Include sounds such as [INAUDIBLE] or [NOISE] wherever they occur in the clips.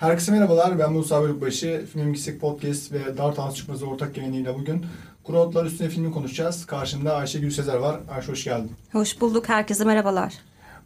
Herkese merhabalar. Ben Musa Bölükbaşı. Film Yüksek Podcast ve Dart House Çıkmazı ortak yayınıyla bugün Kuru üstüne filmi konuşacağız. Karşımda Ayşe Gülsezer var. Ayşe hoş geldin. Hoş bulduk. Herkese merhabalar.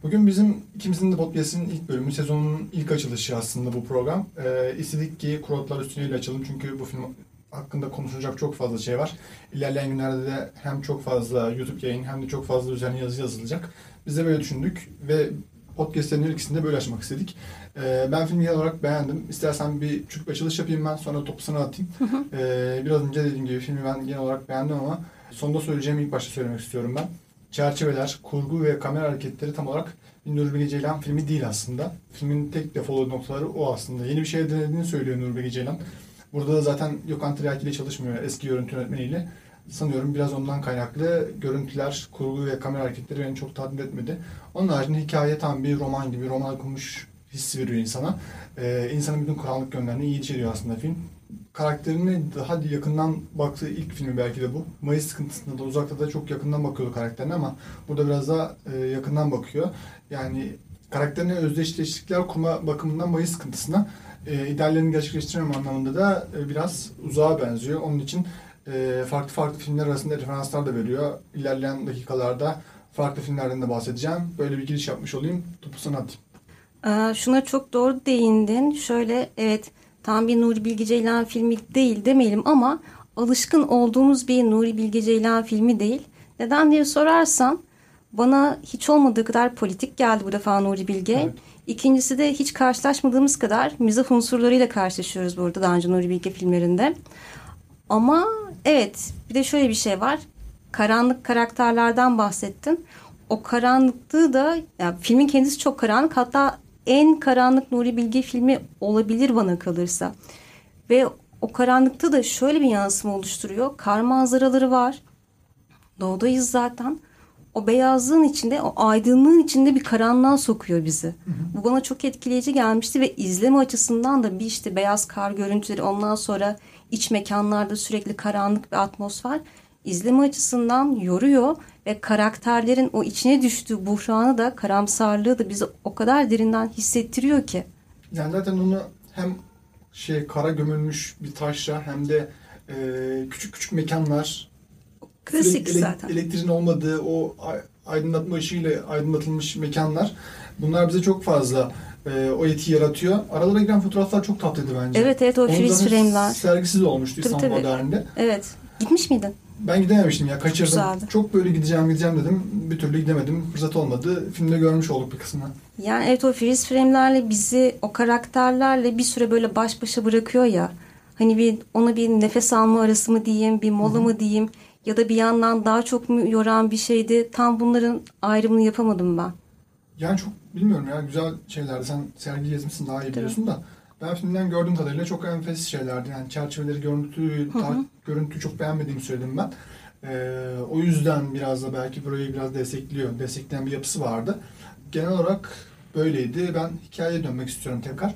Bugün bizim ikimizin de podcast'in ilk bölümü, sezonun ilk açılışı aslında bu program. Ee, istedik ki Kuru üstüne ile açalım çünkü bu film hakkında konuşulacak çok fazla şey var. İlerleyen günlerde de hem çok fazla YouTube yayın hem de çok fazla üzerine yazı yazılacak. Biz de böyle düşündük ve podcastlerin her ikisini de böyle açmak istedik. Ee, ben filmi genel olarak beğendim. İstersen bir küçük açılış yapayım ben sonra topu sana atayım. Ee, biraz önce dediğim gibi filmi ben genel olarak beğendim ama sonunda söyleyeceğimi ilk başta söylemek istiyorum ben. Çerçeveler, kurgu ve kamera hareketleri tam olarak Nuri Ceylan filmi değil aslında. Filmin tek defolu noktaları o aslında. Yeni bir şey denediğini söylüyor Nuri Ceylan. Burada da zaten Gökhan Tiryaki ile çalışmıyor eski görüntü yönetmeniyle. Sanıyorum biraz ondan kaynaklı görüntüler, kurgu ve kamera hareketleri beni çok tatmin etmedi. Onun haricinde hikaye tam bir roman gibi, roman okumuş hissi veriyor insana. Ee, insanın bütün karanlık yönlerini iyi içeriyor aslında film. Karakterini daha yakından baktığı ilk filmi belki de bu. Mayıs sıkıntısında da uzakta da çok yakından bakıyordu karakterine ama burada biraz daha e, yakından bakıyor. Yani karakterine özdeşleştikler kurma bakımından Mayıs sıkıntısına e, ideallerini gerçekleştirmem anlamında da e, biraz uzağa benziyor. Onun için e, farklı farklı filmler arasında referanslar da veriyor. İlerleyen dakikalarda farklı filmlerden de bahsedeceğim. Böyle bir giriş yapmış olayım. Topu sana atayım. Ee, şuna çok doğru değindin. Şöyle evet tam bir Nuri Bilge Ceylan filmi değil demeyelim ama alışkın olduğumuz bir Nuri Bilge Ceylan filmi değil. Neden diye sorarsan bana hiç olmadığı kadar politik geldi bu defa Nuri Bilge. Evet. İkincisi de hiç karşılaşmadığımız kadar mizah unsurlarıyla karşılaşıyoruz burada daha önce Nuri Bilge filmlerinde. Ama evet bir de şöyle bir şey var. Karanlık karakterlerden bahsettin. O karanlıklığı da yani filmin kendisi çok karanlık. Hatta en karanlık Nuri Bilge filmi olabilir bana kalırsa. Ve o karanlıkta da şöyle bir yansıma oluşturuyor. Kar manzaraları var. Doğudayız zaten. O beyazlığın içinde, o aydınlığın içinde bir karanlığa sokuyor bizi. Hı hı. Bu bana çok etkileyici gelmişti ve izleme açısından da bir işte beyaz kar görüntüleri ondan sonra iç mekanlarda sürekli karanlık bir atmosfer izleme açısından yoruyor ve karakterlerin o içine düştüğü buhranı da karamsarlığı da bizi o kadar derinden hissettiriyor ki. Yani zaten onu hem şey kara gömülmüş bir taşla hem de e, küçük küçük mekanlar klasik ele, zaten. Elektriğin olmadığı o aydınlatma ışığıyla aydınlatılmış mekanlar bunlar bize çok fazla e, o eti yaratıyor. Aralara giren fotoğraflar çok tatlıydı bence. Evet evet o freeze frame'ler. Sergisiz olmuştu tabii, İstanbul tabii. Modern'de. Evet. Gitmiş miydin? Ben gidememiştim ya kaçırdım. Çok, çok böyle gideceğim gideceğim dedim. Bir türlü gidemedim. Fırsat olmadı. Filmde görmüş olduk bir kısmını. Yani evet o freeze frame'lerle bizi o karakterlerle bir süre böyle baş başa bırakıyor ya. Hani bir ona bir nefes alma arası mı diyeyim, bir mola mı diyeyim ya da bir yandan daha çok mu yoran bir şeydi. Tam bunların ayrımını yapamadım ben. Yani çok bilmiyorum ya güzel şeylerdi. Sen sergi gezmişsin daha iyi biliyorsun da. Ben filmden gördüğüm kadarıyla çok enfes şeylerdi. Yani çerçeveleri, görüntü, görüntüyü çok beğenmediğimi söyledim ben. Ee, o yüzden biraz da belki burayı biraz destekliyor. Destekleyen bir yapısı vardı. Genel olarak böyleydi. Ben hikayeye dönmek istiyorum tekrar.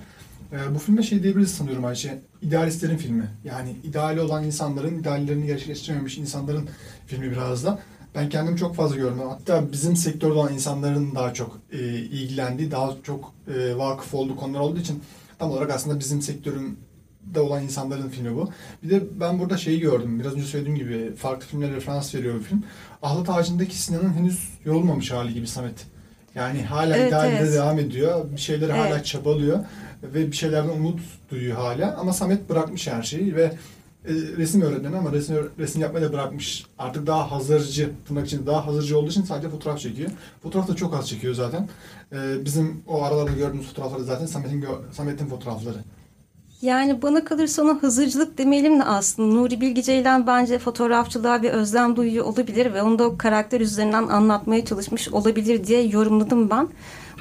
Ee, bu filme şey diyebiliriz sanıyorum Ayşe. İdealistlerin filmi. Yani ideali olan insanların, ideallerini gerçekleştirememiş insanların filmi biraz da. Ben kendimi çok fazla gördüm. Hatta bizim sektörde olan insanların daha çok e, ilgilendiği, daha çok e, vakıf olduğu konular olduğu için tam olarak aslında bizim sektöründe olan insanların filmi bu. Bir de ben burada şeyi gördüm. Biraz önce söylediğim gibi farklı filmlere referans veriyor bu film. Ahlat Ağacı'ndaki Sinan'ın henüz yorulmamış hali gibi Samet. Yani hala evet, idealde evet. devam ediyor. Bir şeyleri evet. hala çabalıyor ve bir şeylerden umut duyuyor hala. Ama Samet bırakmış her şeyi ve resim öğretmeni ama resim, resim yapmayı da bırakmış. Artık daha hazırcı, tırnak için daha hazırcı olduğu için sadece fotoğraf çekiyor. Fotoğraf da çok az çekiyor zaten. E, bizim o aralarda gördüğümüz fotoğrafları zaten Samet'in Samet'in fotoğrafları. Yani bana kalırsa ona hızırcılık demeyelim de aslında Nuri Bilge Ceylan bence fotoğrafçılığa bir özlem duyuyor olabilir ve onu da o karakter üzerinden anlatmaya çalışmış olabilir diye yorumladım ben.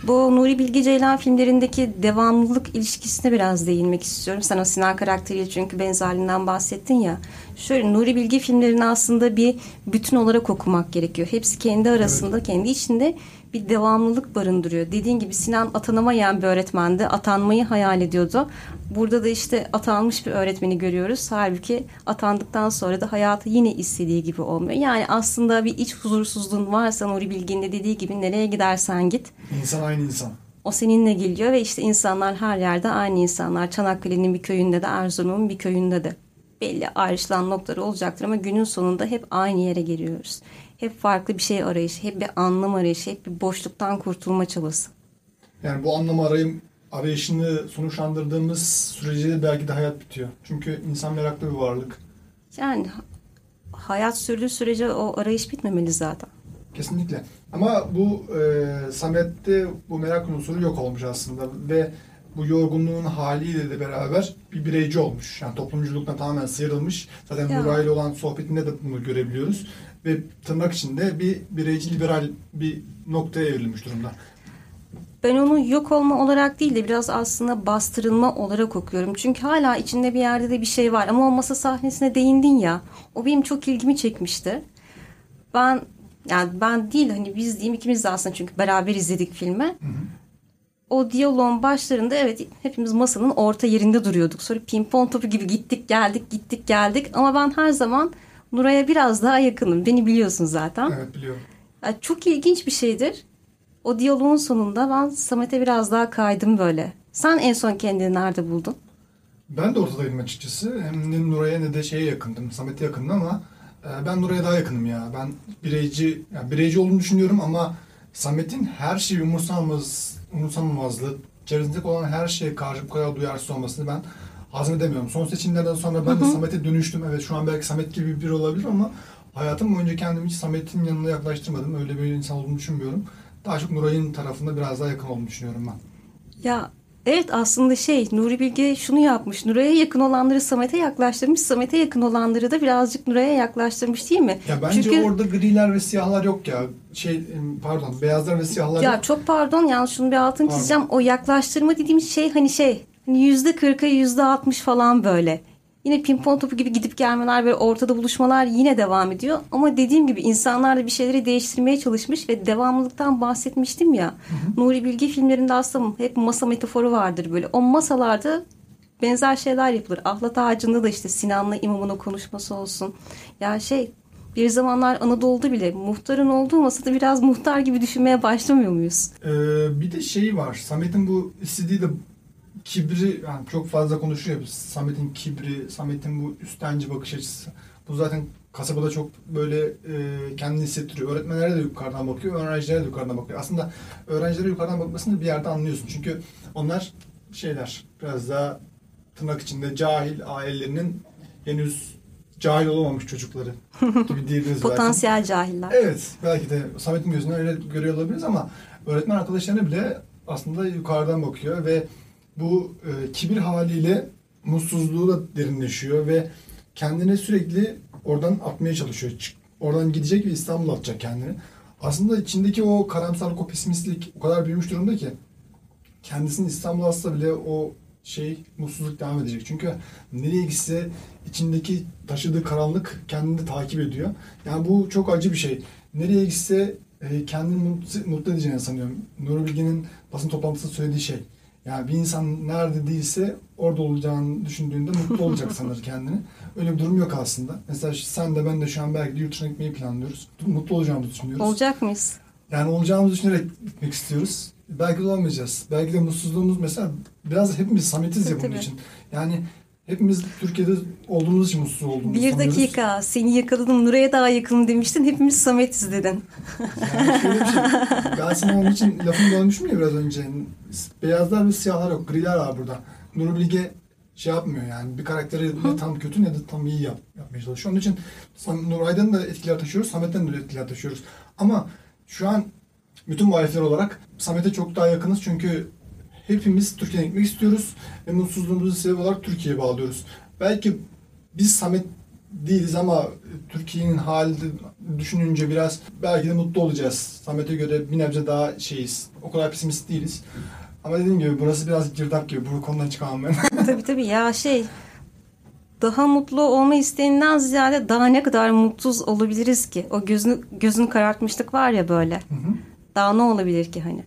Bu Nuri Bilge Ceylan filmlerindeki devamlılık ilişkisine biraz değinmek istiyorum. Sen o Sinan karakteriyle çünkü benzerliğinden bahsettin ya. Şöyle Nuri Bilge filmlerini aslında bir bütün olarak okumak gerekiyor. Hepsi kendi arasında, evet. kendi içinde bir devamlılık barındırıyor. Dediğin gibi Sinan atanamayan bir öğretmendi. Atanmayı hayal ediyordu. Burada da işte atanmış bir öğretmeni görüyoruz. Halbuki atandıktan sonra da hayatı yine istediği gibi olmuyor. Yani aslında bir iç huzursuzluğun varsa Nuri Bilge'nin de dediği gibi nereye gidersen git. İnsan aynı insan. O seninle geliyor ve işte insanlar her yerde aynı insanlar. Çanakkale'nin bir köyünde de Erzurum'un bir köyünde de. Belli ayrışılan noktaları olacaktır ama günün sonunda hep aynı yere geliyoruz. Hep farklı bir şey arayışı, hep bir anlam arayışı, hep bir boşluktan kurtulma çabası. Yani bu anlamı arayım, arayışını sonuçlandırdığımız sürece de belki de hayat bitiyor. Çünkü insan meraklı bir varlık. Yani hayat sürdüğü sürece o arayış bitmemeli zaten. Kesinlikle. Ama bu e, Samet'te bu merak unsuru yok olmuş aslında ve bu yorgunluğun haliyle de beraber bir bireyci olmuş. Yani toplumculuktan tamamen sıyrılmış. Zaten ile olan sohbetinde de bunu görebiliyoruz. Ve tırnak içinde bir bireyci liberal bir noktaya evrilmiş durumda. Ben onu yok olma olarak değil de biraz aslında bastırılma olarak okuyorum. Çünkü hala içinde bir yerde de bir şey var. Ama o masa sahnesine değindin ya. O benim çok ilgimi çekmişti. Ben yani ben değil hani biz diyeyim ikimiz de aslında çünkü beraber izledik filmi. O diyaloğun başlarında evet hepimiz masanın orta yerinde duruyorduk. Sonra pimpon topu gibi gittik geldik gittik geldik. Ama ben her zaman Nuray'a biraz daha yakınım. Beni biliyorsun zaten. Evet biliyorum. Ya çok ilginç bir şeydir. O diyaloğun sonunda ben Samet'e biraz daha kaydım böyle. Sen en son kendini nerede buldun? Ben de ortadaydım açıkçası. Hem ne Nuray'a ne de şeye yakındım. Samet'e yakındım ama e, ben Nuray'a daha yakınım ya. Ben bireyci, yani bireyci olduğunu düşünüyorum ama Samet'in her şeyi umursamaz, umursamamazlığı, çevresindeki olan her şeye karşı bu kadar duyarsız olmasını ben hazmedemiyorum. Son seçimlerden sonra ben de Samet'e dönüştüm. Evet şu an belki Samet gibi biri olabilir ama hayatım boyunca kendimi hiç Samet'in yanına yaklaştırmadım. Öyle bir insan olduğunu düşünmüyorum. Daha çok Nuray'ın tarafında biraz daha yakın olduğunu düşünüyorum ben. Ya evet aslında şey Nuri Bilge şunu yapmış. Nuray'a yakın olanları Samet'e yaklaştırmış. Samet'e yakın olanları da birazcık Nuray'a yaklaştırmış değil mi? Ya bence Çünkü orada griler ve siyahlar yok ya. Şey pardon beyazlar ve siyahlar ya yok. çok pardon yalnız şunu bir Pardon. çizeceğim. O yaklaştırma dediğimiz şey hani şey yüzde kırka yüzde altmış falan böyle. Yine pimpon topu gibi gidip gelmeler ve ortada buluşmalar yine devam ediyor. Ama dediğim gibi insanlar da bir şeyleri değiştirmeye çalışmış ve devamlılıktan bahsetmiştim ya. Nuri Bilge filmlerinde aslında hep masa metaforu vardır böyle. O masalarda benzer şeyler yapılır. Ahlat Ağacı'nda da işte Sinan'la imamın o konuşması olsun. Ya şey bir zamanlar Anadolu'da bile muhtarın olduğu masada biraz muhtar gibi düşünmeye başlamıyor muyuz? Ee, bir de şey var. Samet'in bu istediği de kibri yani çok fazla konuşuyor. Samet'in kibri, Samet'in bu üstenci bakış açısı. Bu zaten kasabada çok böyle e, kendini hissettiriyor. Öğretmenlere de yukarıdan bakıyor, öğrencilere de yukarıdan bakıyor. Aslında öğrencilere yukarıdan bakmasını bir yerde anlıyorsun. Çünkü onlar şeyler biraz daha tırnak içinde cahil ailelerinin henüz cahil olamamış çocukları gibi [LAUGHS] diyebiliriz belki. Potansiyel cahiller. Evet, belki de Samet'in gözünden öyle görüyor olabiliriz ama öğretmen arkadaşlarına bile aslında yukarıdan bakıyor ve bu e, kibir haliyle mutsuzluğu da derinleşiyor ve kendini sürekli oradan atmaya çalışıyor. Oradan gidecek ve İstanbul'a atacak kendini. Aslında içindeki o karamsarlık, o pesimistlik o kadar büyümüş durumda ki kendisini İstanbul'a atsa bile o şey mutsuzluk devam edecek. Çünkü nereye gitse içindeki taşıdığı karanlık kendini takip ediyor. Yani bu çok acı bir şey. Nereye gitse e, kendini mutlu, mutlu edeceğini sanıyorum. Nuri Bilge'nin basın toplantısında söylediği şey. Yani bir insan nerede değilse orada olacağını düşündüğünde mutlu olacak sanır kendini. Öyle bir durum yok aslında. Mesela sen de ben de şu an belki de yurt dışına gitmeyi planlıyoruz. Mutlu olacağımızı düşünüyoruz. Olacak mıyız? Yani olacağımızı düşünerek gitmek istiyoruz. Belki de olamayacağız. Belki de mutsuzluğumuz mesela biraz hepimiz Samitiz ya bunun için. Yani hepimiz Türkiye'de olduğumuz için mutsuz olduğumuzu Bir sanıyoruz. dakika seni yakaladım Nuray'a daha yakınım demiştin. Hepimiz Samet'iz dedin. Yani şöyle bir şey. Ben sana onun için lafını bölmüşüm ya biraz önce. Beyazlar ve siyahlar yok. Griler var burada. Nuri Bilge şey yapmıyor yani. Bir karakteri ne tam kötü ne de tam iyi yap, yapmaya çalışıyor. Onun için Nuray'dan da etkiler taşıyoruz. Samet'ten de etkiler taşıyoruz. Ama şu an bütün muhalifler olarak Samet'e çok daha yakınız. Çünkü hepimiz Türkiye'ye gitmek istiyoruz. Ve mutsuzluğumuzu sebep olarak Türkiye'ye bağlıyoruz. Belki biz Samet değiliz ama Türkiye'nin hali düşününce biraz belki de mutlu olacağız. Samet'e göre bir nebze daha şeyiz. O kadar pesimist değiliz. Ama dediğim gibi burası biraz girdap gibi. Bu konudan çıkamam ben. [LAUGHS] tabii tabii ya şey daha mutlu olma isteğinden ziyade daha ne kadar mutsuz olabiliriz ki? O gözünü gözünü karartmışlık var ya böyle. Hı hı. Daha ne olabilir ki hani?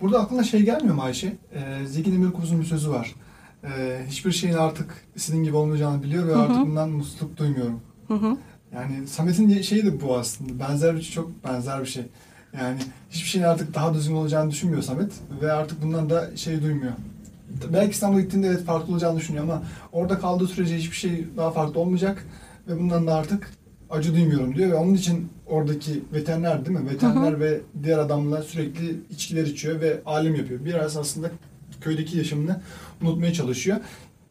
Burada aklına şey gelmiyor mu Ayşe? Ee, Zeki Demirkubuz'un bir sözü var. Ee, hiçbir şeyin artık istediğim gibi olmayacağını biliyor ve Hı hı. artık bundan mutluluk duymuyorum. Hı hı. Yani Samet'in şeyi de bu aslında. Benzer bir çok benzer bir şey. Yani hiçbir şeyin artık daha düzgün olacağını düşünmüyor Samet ve artık bundan da şey duymuyor. Belki İstanbul'a gittiğinde evet farklı olacağını düşünüyor ama orada kaldığı sürece hiçbir şey daha farklı olmayacak ve bundan da artık acı duymuyorum diyor ve onun için oradaki veteriner değil mi? Veteriner ve diğer adamlar sürekli içkiler içiyor ve alim yapıyor. Biraz aslında köydeki yaşamını unutmaya çalışıyor.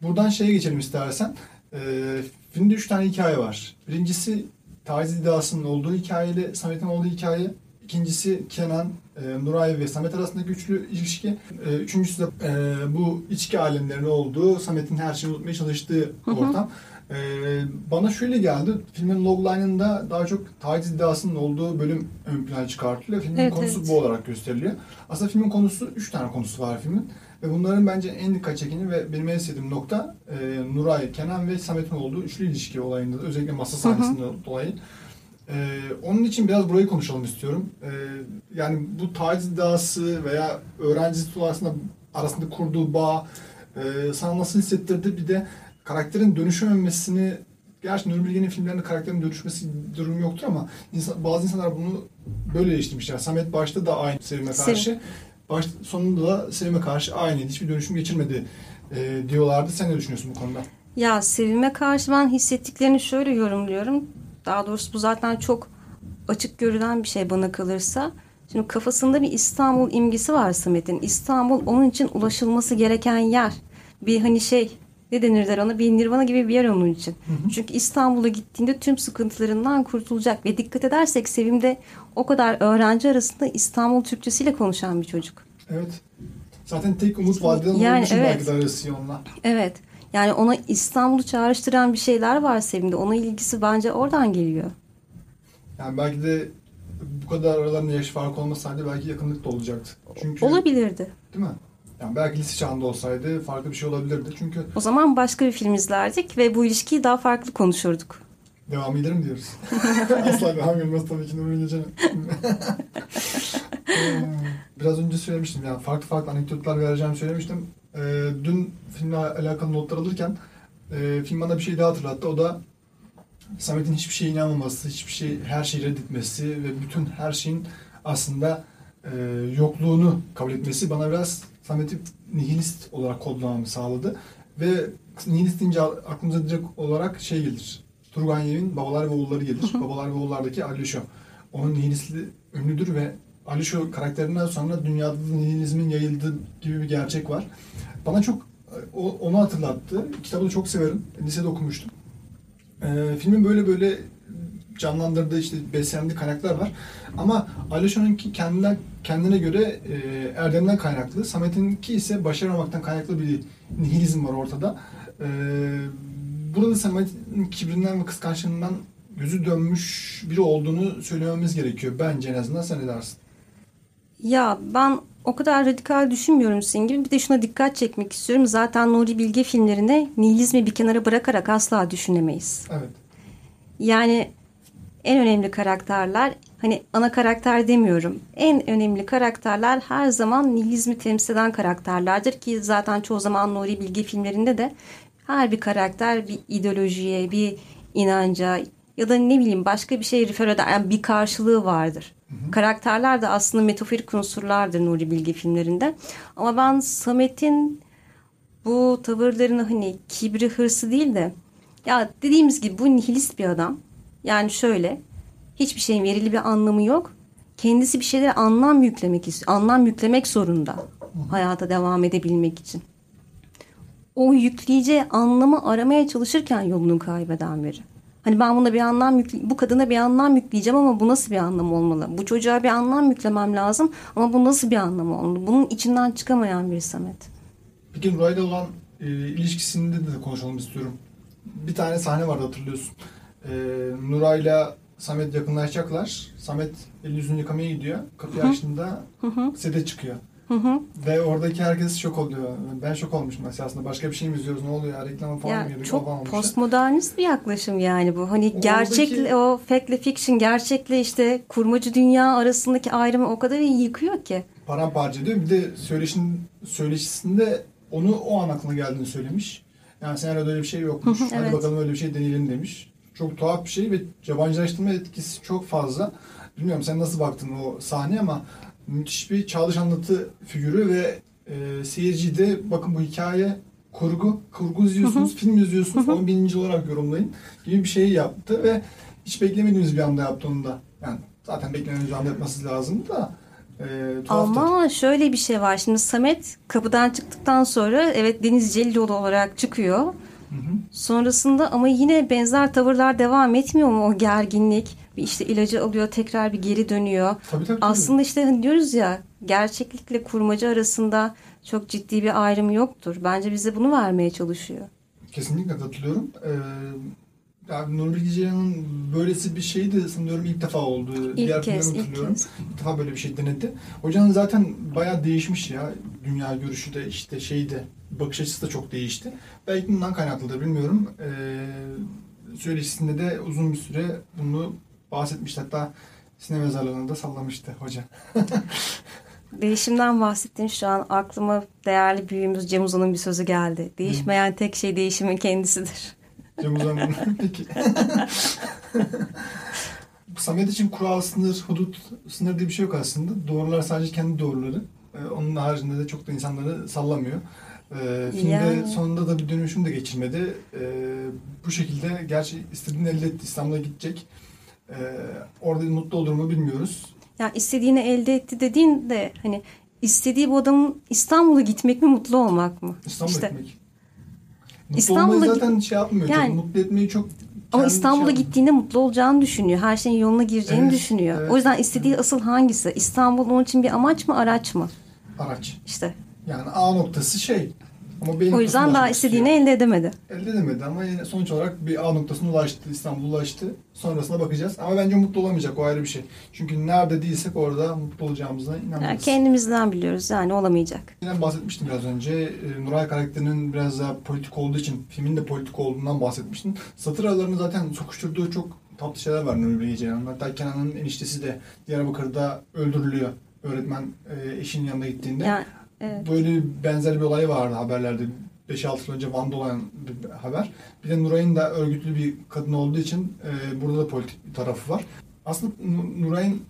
Buradan şeye geçelim istersen. Ee, filmde üç tane hikaye var. Birincisi taciz iddiasının olduğu hikayeyle Samet'in olduğu hikaye. İkincisi Kenan, e, Nuray ve Samet arasındaki üçlü ilişki. E, üçüncüsü de e, bu içki alemlerinin olduğu, Samet'in her şeyi unutmaya çalıştığı Hı hı. ortam. E, bana şöyle geldi, filmin logline'ında daha çok taciz iddiasının olduğu bölüm ön plana çıkartılıyor. Filmin Evet, konusu evet. bu olarak gösteriliyor. Aslında filmin konusu, üç tane konusu var filmin. Ve bunların bence en dikkat çekeni ve benim en sevdiğim nokta e, Nuray, Kenan ve Samet'in olduğu üçlü ilişki olayında da özellikle masa sahnesinden dolayı. E, onun için biraz burayı konuşalım istiyorum. E, yani bu taciz iddiası veya öğrenci arasında, arasında kurduğu bağ e, sana nasıl hissettirdi? Bir de karakterin dönüşememesini Gerçi Nuri Bilge'nin filmlerinde karakterin dönüşmesi durumu yoktur ama insan, bazı insanlar bunu böyle eleştirmişler. Samet başta da aynı Sevim'e karşı. Sevim. Baş, sonunda da Sevim'e karşı aynıydı. Hiçbir dönüşüm geçirmedi e, diyorlardı. Sen ne düşünüyorsun bu konuda? Ya sevime karşı ben hissettiklerini şöyle yorumluyorum. Daha doğrusu bu zaten çok açık görülen bir şey bana kalırsa. Şimdi kafasında bir İstanbul imgesi var Samet'in. İstanbul onun için ulaşılması gereken yer. Bir hani şey ne denirler ona bir nirvana gibi bir yer onun için. Çünkü İstanbul'a gittiğinde tüm sıkıntılarından kurtulacak. Ve dikkat edersek Sevim'de o kadar öğrenci arasında İstanbul Türkçesiyle konuşan bir çocuk. Evet. Zaten tek umut vadeden Yani için evet. belki de arası onunla. Evet. Yani ona İstanbul'u çağrıştıran bir şeyler var Sevim'de. Ona ilgisi bence oradan geliyor. Yani belki de bu kadar aralarında yaş farkı olmasaydı belki yakınlık da olacaktı. Çünkü Olabilirdi. değil mi? Yani belki lise çağında olsaydı farklı bir şey olabilirdi. Çünkü O zaman başka bir film izlerdik ve bu ilişkiyi daha farklı konuşurduk. devam eder mi diyoruz? [LAUGHS] [LAUGHS] Asla devam gelmez tabii ki Nuri Bilge'nin. [LAUGHS] Ee, Biraz önce söylemiştim yani farklı farklı anekdotlar vereceğimi söylemiştim. Ee, dün filmle alakalı notlar alırken e, film bana bir şey daha hatırlattı. O da Samet'in hiçbir şeye inanmaması, hiçbir şey, her şeyi reddetmesi ve bütün her şeyin aslında e, yokluğunu kabul etmesi bana biraz Samet'i nihilist olarak kodlamamı sağladı. Ve nihilist deyince aklımıza direkt olarak şey gelir. Turgenev'in Babalar ve Oğulları gelir. Babalar ve Oğullar'daki Alişo. Onun nihilistliği ünlüdür ve Alişo karakterinden sonra dünyada da nihilizmin yayıldığı gibi bir gerçek var. Bana çok onu hatırlattı. Kitabı da çok severim. Lisede okumuştum. Ee, filmin böyle böyle canlandırdığı işte beslendiği kaynaklar var. Ama Alişo'nunki kendine, kendine göre e, erdemden kaynaklı. Samet'inki ise başaramamaktan kaynaklı bir nihilizm var ortada. Ee, burada Samet'in kibrinden ve kıskançlığından gözü dönmüş biri olduğunu söylememiz gerekiyor. Bence en azından sen ne dersin? Ya ben o kadar radikal düşünmüyorum senin gibi. Bir de şuna dikkat çekmek istiyorum. Zaten Nuri Bilge filmlerinde nihilizmi bir kenara bırakarak asla düşünemeyiz. Evet. Yani en önemli karakterler hani ana karakter demiyorum. En önemli karakterler her zaman nihilizmi temsil eden karakterlerdir ki zaten çoğu zaman Nuri Bilge filmlerinde de her bir karakter bir ideolojiye, bir inanca ya da ne bileyim başka bir şey refer eden yani bir karşılığı vardır. Karakterler de aslında metaforik unsurlardır Nuri Bilge filmlerinde. Ama ben Samet'in bu tavırlarını hani kibri hırsı değil de ya dediğimiz gibi bu nihilist bir adam. Yani şöyle hiçbir şeyin verili bir anlamı yok. Kendisi bir şeylere anlam yüklemek. Anlam yüklemek zorunda hayata devam edebilmek için. O yükleyeceği anlamı aramaya çalışırken yolunu kaybeden biri. Hani ben buna bir anlam yükle bu kadına bir anlam yükleyeceğim ama bu nasıl bir anlam olmalı? Bu çocuğa bir anlam yüklemem lazım ama bu nasıl bir anlam olmalı? Bunun içinden çıkamayan bir Samet. Peki Nuray'la olan e, ilişkisinde de konuşalım istiyorum. Bir tane sahne vardı hatırlıyorsun. E, Nuray'la Samet yakınlaşacaklar. Samet elini yüzünü yıkamaya gidiyor. Kapıyı açtığında sete çıkıyor. Hı hı. Ve oradaki herkes şok oluyor. Ben şok olmuşum mesela aslında. Başka bir şey mi izliyoruz? Ne oluyor? ya? Reklama falan mı Ya girdik? çok olmuşlar. postmodernist bir yaklaşım yani bu. Hani Oradaki- gerçekle o fact'le fiction, gerçekle işte kurmacı dünya arasındaki ayrımı o kadar iyi yıkıyor ki. Paramparça ediyor. Bir de söyleşin, söyleşisinde onu o an aklına geldiğini söylemiş. Yani senaryoda öyle bir şey yokmuş. Hı hı, Hadi evet. bakalım öyle bir şey deneyelim demiş. Çok tuhaf bir şey ve yabancılaştırma etkisi çok fazla. bilmiyorum sen nasıl baktın o sahneye ama müthiş bir çağdaş anlatı figürü ve e, seyirci de bakın bu hikaye kurgu, kurgu izliyorsunuz, film izliyorsunuz, onu bininci olarak yorumlayın gibi bir şey yaptı ve hiç beklemediğimiz bir anda yaptı onu da. Yani zaten beklemediğimiz bir anda yapması lazımdı da e, tuhaftı. Ama şöyle bir şey var. Şimdi Samet kapıdan çıktıktan sonra evet Deniz Celilioğlu olarak çıkıyor. Hı. Sonrasında ama yine benzer tavırlar devam etmiyor mu o gerginlik? Bir işte ilacı alıyor tekrar bir geri dönüyor. Tabii tabii. tabii. Aslında işte hani diyoruz ya gerçeklikle kurmaca arasında çok ciddi bir ayrım yoktur. Bence bize bunu vermeye çalışıyor. Kesinlikle katılıyorum. Ee, yani Nuri Bilge Ceylan'ın böylesi bir şeyi de sanıyorum ilk defa oldu. İlk kez, ilk kez. İlk defa böyle bir şey denedi. Hocanın zaten bayağı değişmiş ya. Dünya görüşü de işte şeyi de bakış açısı da çok değişti. Belki bundan kaynaklıdır bilmiyorum. Ee, söyleşisinde de uzun bir süre bunu bahsetmişti. Hatta sinema mezarlığında da sallamıştı hoca. [LAUGHS] Değişimden bahsettin şu an aklıma değerli büyüğümüz Cem Uzan'ın bir sözü geldi. Değişmeyen tek şey değişimin kendisidir. Cem Uzan'ın [LAUGHS] peki. [LAUGHS] Samet için kural, sınır, hudut, sınır diye bir şey yok aslında. Doğrular sadece kendi doğruları. Ee, onun haricinde de çok da insanları sallamıyor. Ee, filmde Yani. sonunda da bir dönüşüm de geçirmedi. Ee, bu şekilde gerçi istediğini elde etti. İstanbul'a gidecek. Ee, orada mutlu olur mu bilmiyoruz. Yani istediğini elde etti dediğin de hani istediği bu adamın İstanbul'a gitmek mi mutlu olmak mı? İstanbul'a İşte. gitmek. Mutlu İstanbul'a zaten şey yapmıyor. Yani. çok mutlu etmeyi çok Ama İstanbul'a şey gittiğinde mutlu olacağını düşünüyor. Her şeyin yoluna gireceğini Evet, düşünüyor. evet, o yüzden istediği evet. asıl hangisi? İstanbul onun için bir amaç mı araç mı? araç. İşte. Yani A noktası şey. Ama O yüzden daha istediğini istiyor. elde edemedi. Elde edemedi ama yine sonuç olarak bir A noktasına ulaştı. İstanbul ulaştı. Sonrasına bakacağız. Ama bence mutlu olamayacak. O ayrı bir şey. Çünkü nerede değilsek orada mutlu olacağımıza inanıyoruz. Yani kendimizden biliyoruz yani olamayacak. Yine bahsetmiştim biraz önce. E, Nuray karakterinin biraz daha politik olduğu için, filmin de politik olduğundan bahsetmiştim. Satır aralarını zaten sokuşturduğu çok tatlı şeyler var Nuri Bilge Ceylan'ın. Hatta Kenan'ın eniştesi de Diyarbakır'da öldürülüyor. Öğretmen e, eşinin yanına gittiğinde. Yani evet. Böyle benzer bir olay vardı haberlerde. 5-6 yıl önce Van'da olan bir haber. Bir de Nuray'ın da örgütlü bir kadın olduğu için e, burada da politik bir tarafı var. Aslında Nu- Nuray'ın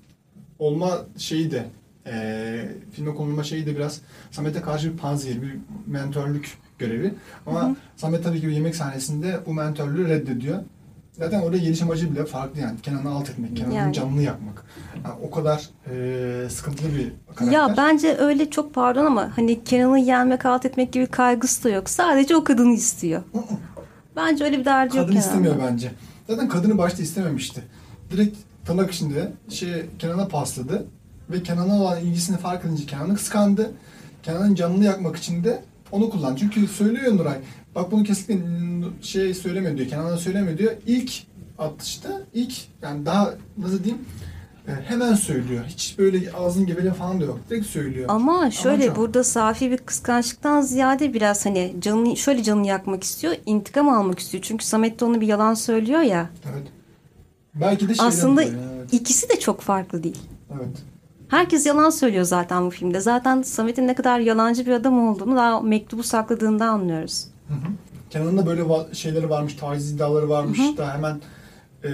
olma şeyi de e, filme konulma şeyi de biraz Samet'e karşı bir panzehir, bir mentörlük görevi. Ama Hı hı. Samet tabii ki bir yemek sahnesinde bu mentörlüğü reddediyor. Zaten orada geliş amacı bile farklı yani. Kenan'ı alt etmek, Kenan'ın Yani. canını yakmak. Yani o kadar e, sıkıntılı bir karakter. Ya bence öyle çok pardon ama hani Kenan'ı yenmek, alt etmek gibi kaygısı da yok. Sadece o kadını istiyor. Bence öyle bir derdi yok Kadın istemiyor bence. Zaten kadını başta istememişti. Direkt tırnak içinde şey Kenan'a pasladı ve Kenan'a olan ilgisini fark edince Kenan'ı kıskandı. Kenan'ın canını yakmak için de onu kullandı. Çünkü söylüyor Nuray. Bak bunu kesinlikle şey söylemiyor diyor. Kenan'a söylemiyor diyor. İlk atışta ilk yani daha nasıl diyeyim e, hemen söylüyor. Hiç böyle ağzın gebele falan da yok. Direkt söylüyor. Ama şöyle Amaç o. burada safi bir kıskançlıktan ziyade biraz hani canını şöyle canını yakmak istiyor, intikam almak istiyor. Çünkü Samet de ona bir yalan söylüyor ya. Evet. Belki de şeyden Aslında dolayı, evet. ikisi de çok farklı değil. evet. Herkes yalan söylüyor zaten bu filmde. Zaten Samet'in ne kadar yalancı bir adam olduğunu daha mektubu sakladığında anlıyoruz. Hı hı. Kenan'ın da böyle va- şeyleri varmış, taciz iddiaları varmış da hemen e,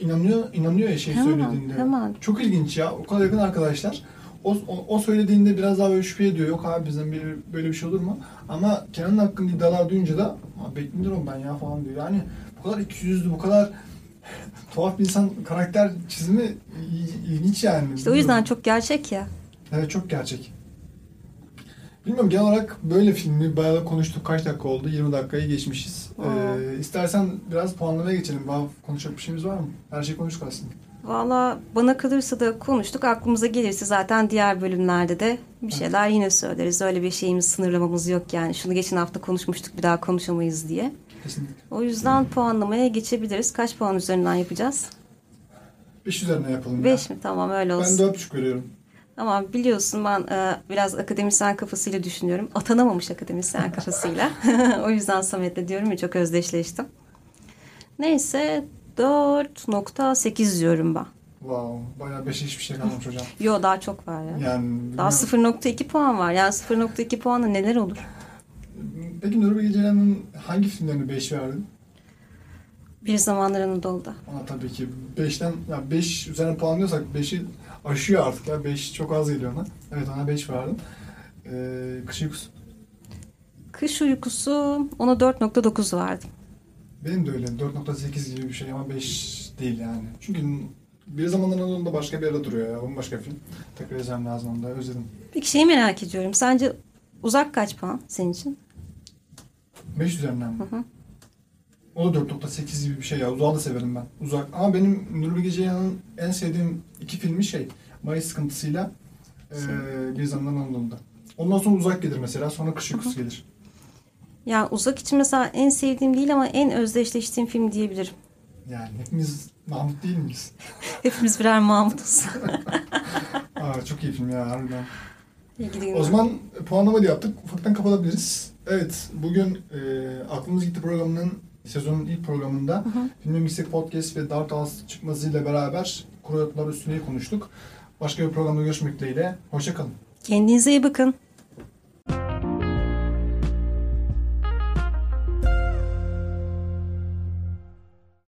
inanıyor inanıyor ya şey Hemen, söylediğinde. hemen. Çok ilginç ya. O kadar yakın arkadaşlar. O, o, o söylediğinde biraz daha böyle şüphe ediyor. Yok abi bizden bir, böyle bir şey olur mu? Ama Kenan'ın hakkında iddialar duyunca da "Aa, beklenir ben ya falan diyor. Yani bu kadar ikiyüzlü, bu kadar tuhaf bir insan karakter çizimi il- ilginç yani. İşte o yüzden çok gerçek ya. Evet çok gerçek. Bilmiyorum genel olarak böyle filmi bayağı da konuştuk. Kaç dakika oldu? 20 dakikayı geçmişiz. Aa. Ee, istersen biraz puanlamaya geçelim. Daha konuşacak bir şeyimiz var mı? Her şeyi konuştuk aslında. Valla bana kalırsa da konuştuk. Aklımıza gelirse zaten diğer bölümlerde de bir şeyler yine söyleriz. Öyle bir şeyimiz, sınırlamamız yok yani. Şunu geçen hafta konuşmuştuk bir daha konuşamayız diye. Kesinlikle. O yüzden puanlamaya geçebiliriz. Kaç puan üzerinden yapacağız? 5 üzerine yapalım 5 ya. mi? Tamam öyle Ben olsun. 4,5 veriyorum. Ama biliyorsun ben e, biraz akademisyen kafasıyla düşünüyorum. Atanamamış akademisyen [LAUGHS] kafasıyla. [LAUGHS] o yüzden Samet'le diyorum ya çok özdeşleştim. Neyse 4.8 diyorum ben. Wow. Bayağı 5'e hiçbir şey kalmamış hocam. [LAUGHS] Yo daha çok var ya. Yani Daha bilmiyorum. 0.2 puan var. Yani 0.2 puanla neler olur? Peki Nuri Bilge Ceylan'ın hangi filmlerine 5 verdin? Bir Zamanlar Anadolu'da. Ama tabii ki 5'ten ya 5 üzerine puanlıyorsak 5'i aşıyor artık ya. 5 çok az geliyor ona. Evet ona 5 verdim. Ee, kış uykusu. Kış Uykusu ona 4.9 verdim. Benim de öyle 4.8 gibi bir şey ama 5 değil yani. Çünkü bir zamanlar Anadolu'da başka bir yerde duruyor ya. Bambaşka film. Tekrar izlemem lazım onu da özledim. Peki şeyi merak ediyorum. Sence uzak kaç puan senin için? 5 üzerinden mi? Hı hı. O da 4.8 gibi bir şey ya. Uzağı da severim ben. Uzak. Ama benim Nuri Bilge Ceylan'ın en sevdiğim iki filmi şey. Mayıs Sıkıntısı'yla e, Bir Zamanlar Anadolu'da. Ondan sonra Uzak gelir mesela. Sonra Kış Uykusu gelir. Ya uzak için mesela en sevdiğim değil ama en özdeşleştiğim film diyebilirim. Yani hepimiz Mahmut değil miyiz? [LAUGHS] Hepimiz birer Mahmut'uz. [LAUGHS] Aa, çok iyi film ya harbiden. İyi günler. O zaman puanlama da yaptık. Ufaktan kapatabiliriz. Evet, bugün e, Aklımız Gitti programının sezonun ilk programında Filmin Yüksek Podcast ve Dart House çıkmasıyla beraber kuru yatlar üstüne konuştuk. Başka bir programda görüşmek dileğiyle. Hoşçakalın. Kendinize iyi bakın.